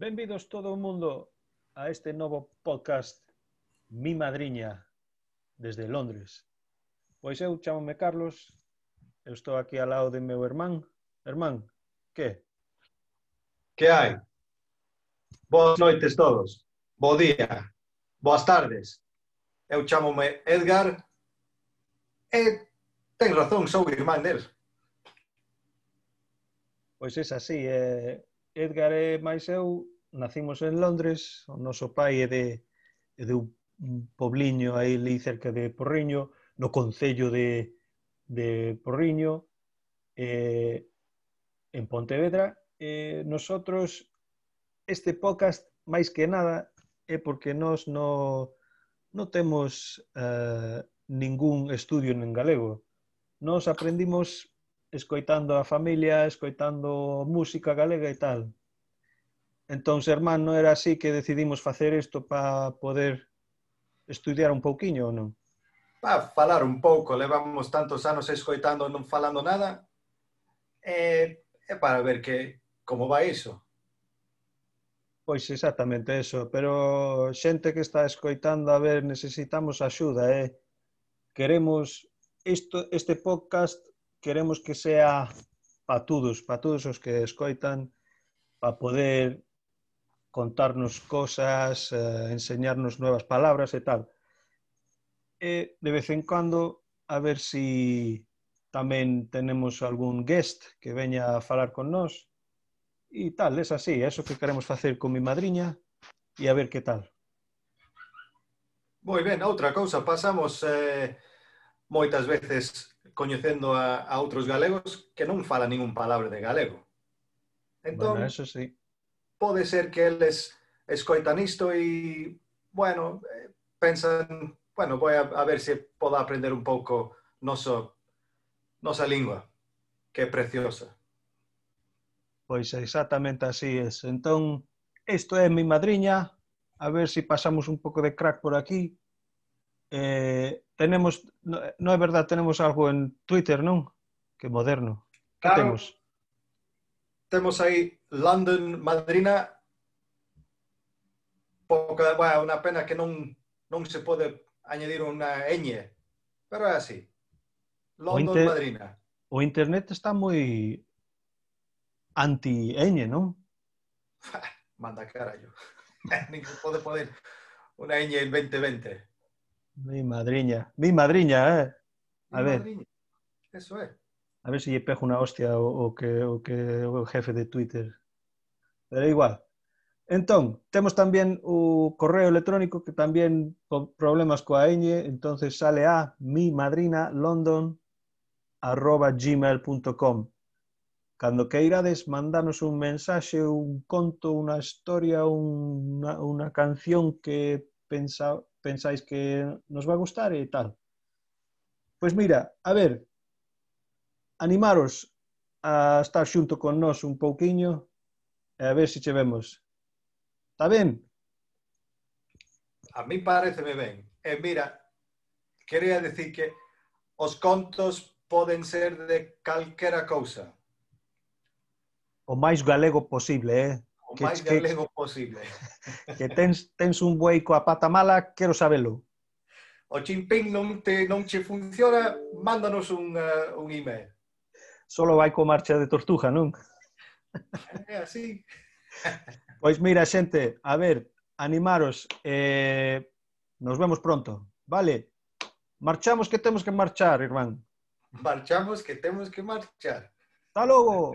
Benvidos todo o mundo a este novo podcast Mi Madriña desde Londres. Pois eu chamome Carlos, eu estou aquí ao lado de meu irmán. Irmán, que? Que hai? Boas noites todos. Bo día. Boas tardes. Eu chamome Edgar e ten razón, sou irmán del. Pois é así, eh, Edgar e máis eu nacimos en Londres, o noso pai é de, é de un pobliño aí ali cerca de Porriño, no concello de, de Porriño, eh, en Pontevedra. Eh, nosotros, este podcast, máis que nada, é porque nós no, non temos eh, ningún estudio en galego. Nós aprendimos escoitando a familia, escoitando música galega e tal Entón, hermano, non era así que decidimos facer isto para poder estudiar un pouquiño ou non? Para falar un pouco, levamos tantos anos escoitando non falando nada, e, é para ver que como vai iso. Pois exactamente eso, pero xente que está escoitando, a ver, necesitamos axuda, eh? Queremos isto, este podcast queremos que sea para todos, para todos os que escoitan, para poder contarnos cosas, eh, enseñarnos nuevas palabras e tal. E de vez en cando a ver si tamén tenemos algún guest que veña a falar con nós e tal, es así, é eso que queremos facer con mi madriña e a ver que tal. Moi ben, outra cousa, pasamos eh, moitas veces coñecendo a, a outros galegos que non falan ningún palabra de galego. Entón, bueno, eso sí. Pode ser que eles escoitan isto e, bueno, eh, pensan, bueno, voy a, a ver se podo aprender un pouco noso, nosa lingua, que é preciosa. Pois exactamente así es. Entón, isto é mi madriña, a ver se si pasamos un pouco de crack por aquí. Eh, tenemos, no, no é verdad, tenemos algo en Twitter, non? Que moderno. Que claro, temos? Temos aí London Madrina. Poca, bueno, unha pena que non, non se pode añadir unha ñ, pero é así. London o inter... Madrina. O internet está moi anti-ñ, non? Manda carallo. Ninguén pode poder unha ñ en 2020. Mi madriña. Mi madriña, eh. A Mi ver. Madriña. Eso é. A ver se lle pego unha hostia o, que, o que jefe de Twitter. Pero igual. Entón, temos tamén o correo electrónico que tamén con problemas coa ñ, entonces sale a mi madrina london arroba gmail.com Cando queirades mandanos un mensaxe, un conto, unha historia, unha, unha canción que pensáis que nos va a gustar e tal. Pois mira, a ver, animaros a estar xunto con nós un pouquiño e a ver se che vemos. Está ben? A mí pareceme ben. E mira, quería decir que os contos poden ser de calquera cousa. O máis galego posible, eh? O que, máis galego que, posible. Que tens, tens un buei coa pata mala, quero sabelo. O chimpín non, te, non che funciona, mándanos un, uh, un email. Solo vai co marcha de tortuga, non? É así. Pois mira, xente, a ver, animaros. Eh, nos vemos pronto, vale? Marchamos que temos que marchar, irmán. Marchamos que temos que marchar. Hasta logo.